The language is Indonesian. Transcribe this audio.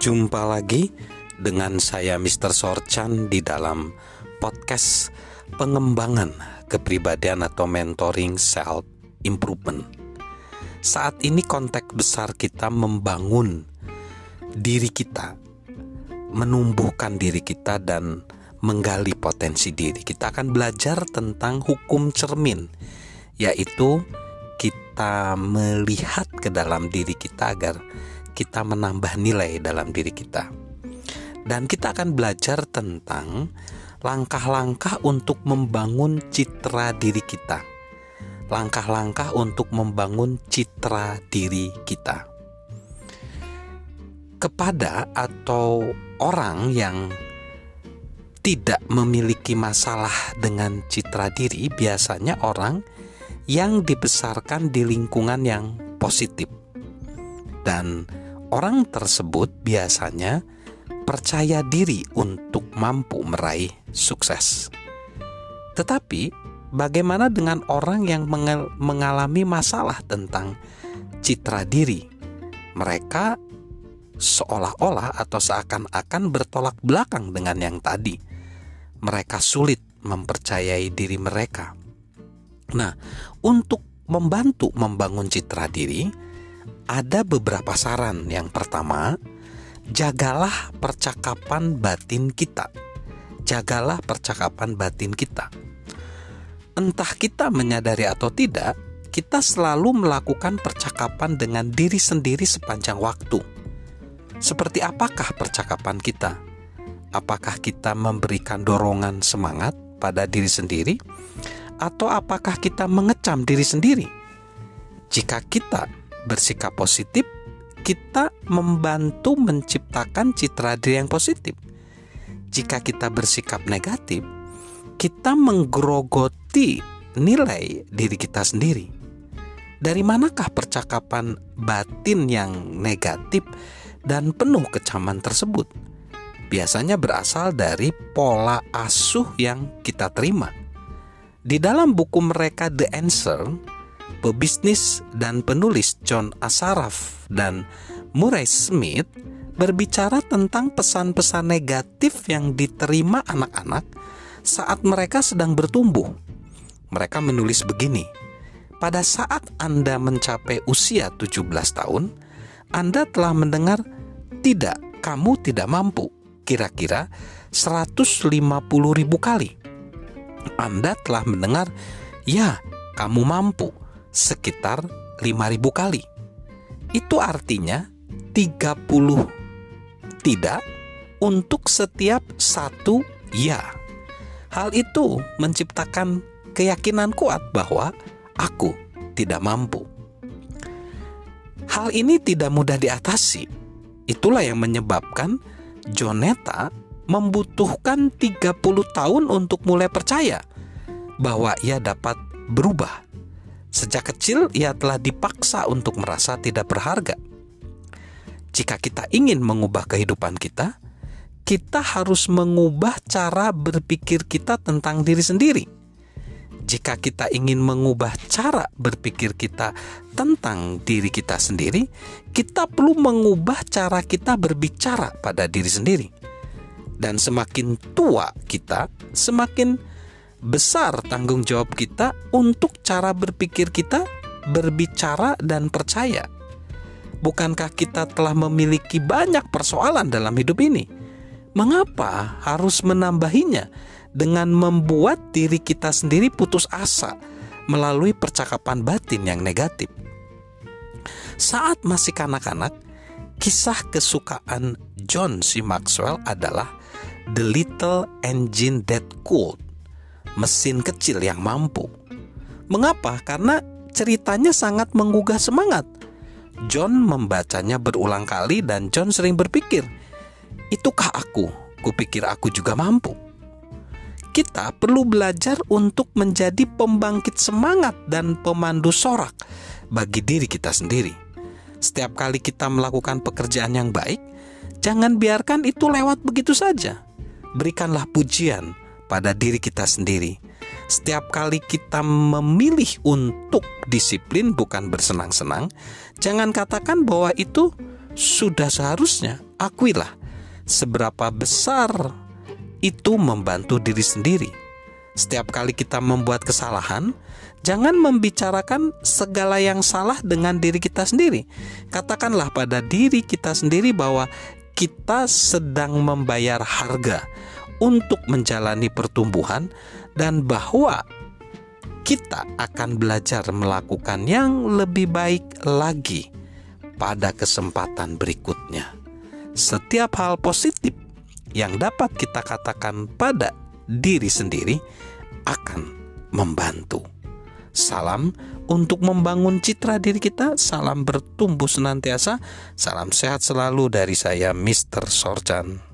Jumpa lagi dengan saya Mr. Sorchan di dalam podcast pengembangan kepribadian atau mentoring self improvement. Saat ini konteks besar kita membangun diri kita, menumbuhkan diri kita dan menggali potensi diri. Kita akan belajar tentang hukum cermin, yaitu kita melihat ke dalam diri kita agar kita menambah nilai dalam diri kita. Dan kita akan belajar tentang langkah-langkah untuk membangun citra diri kita. Langkah-langkah untuk membangun citra diri kita. Kepada atau orang yang tidak memiliki masalah dengan citra diri, biasanya orang yang dibesarkan di lingkungan yang positif. Dan Orang tersebut biasanya percaya diri untuk mampu meraih sukses. Tetapi, bagaimana dengan orang yang mengalami masalah tentang citra diri? Mereka seolah-olah atau seakan-akan bertolak belakang dengan yang tadi. Mereka sulit mempercayai diri mereka. Nah, untuk membantu membangun citra diri, ada beberapa saran. Yang pertama, jagalah percakapan batin kita. Jagalah percakapan batin kita. Entah kita menyadari atau tidak, kita selalu melakukan percakapan dengan diri sendiri sepanjang waktu. Seperti apakah percakapan kita? Apakah kita memberikan dorongan semangat pada diri sendiri, atau apakah kita mengecam diri sendiri? Jika kita bersikap positif, kita membantu menciptakan citra diri yang positif. Jika kita bersikap negatif, kita menggerogoti nilai diri kita sendiri. Dari manakah percakapan batin yang negatif dan penuh kecaman tersebut? Biasanya berasal dari pola asuh yang kita terima. Di dalam buku mereka The Answer, pebisnis dan penulis John Asaraf dan Murray Smith berbicara tentang pesan-pesan negatif yang diterima anak-anak saat mereka sedang bertumbuh. Mereka menulis begini, pada saat Anda mencapai usia 17 tahun, Anda telah mendengar tidak, kamu tidak mampu, kira-kira 150 ribu kali. Anda telah mendengar, ya, kamu mampu, sekitar 5000 kali. Itu artinya 30 tidak untuk setiap satu ya. Hal itu menciptakan keyakinan kuat bahwa aku tidak mampu. Hal ini tidak mudah diatasi. Itulah yang menyebabkan Joneta membutuhkan 30 tahun untuk mulai percaya bahwa ia dapat berubah Sejak kecil ia telah dipaksa untuk merasa tidak berharga. Jika kita ingin mengubah kehidupan kita, kita harus mengubah cara berpikir kita tentang diri sendiri. Jika kita ingin mengubah cara berpikir kita tentang diri kita sendiri, kita perlu mengubah cara kita berbicara pada diri sendiri. Dan semakin tua kita, semakin besar tanggung jawab kita untuk cara berpikir kita, berbicara, dan percaya. Bukankah kita telah memiliki banyak persoalan dalam hidup ini? Mengapa harus menambahinya dengan membuat diri kita sendiri putus asa melalui percakapan batin yang negatif? Saat masih kanak-kanak, kisah kesukaan John C. Maxwell adalah The Little Engine That Could mesin kecil yang mampu. Mengapa? Karena ceritanya sangat menggugah semangat. John membacanya berulang kali dan John sering berpikir, "Itukah aku? Kupikir aku juga mampu." Kita perlu belajar untuk menjadi pembangkit semangat dan pemandu sorak bagi diri kita sendiri. Setiap kali kita melakukan pekerjaan yang baik, jangan biarkan itu lewat begitu saja. Berikanlah pujian, pada diri kita sendiri. Setiap kali kita memilih untuk disiplin, bukan bersenang-senang, jangan katakan bahwa itu sudah seharusnya akuilah seberapa besar itu membantu diri sendiri. Setiap kali kita membuat kesalahan, jangan membicarakan segala yang salah dengan diri kita sendiri. Katakanlah pada diri kita sendiri bahwa kita sedang membayar harga untuk menjalani pertumbuhan dan bahwa kita akan belajar melakukan yang lebih baik lagi pada kesempatan berikutnya. Setiap hal positif yang dapat kita katakan pada diri sendiri akan membantu. Salam untuk membangun citra diri kita, salam bertumbuh senantiasa, salam sehat selalu dari saya Mr. Sorjan.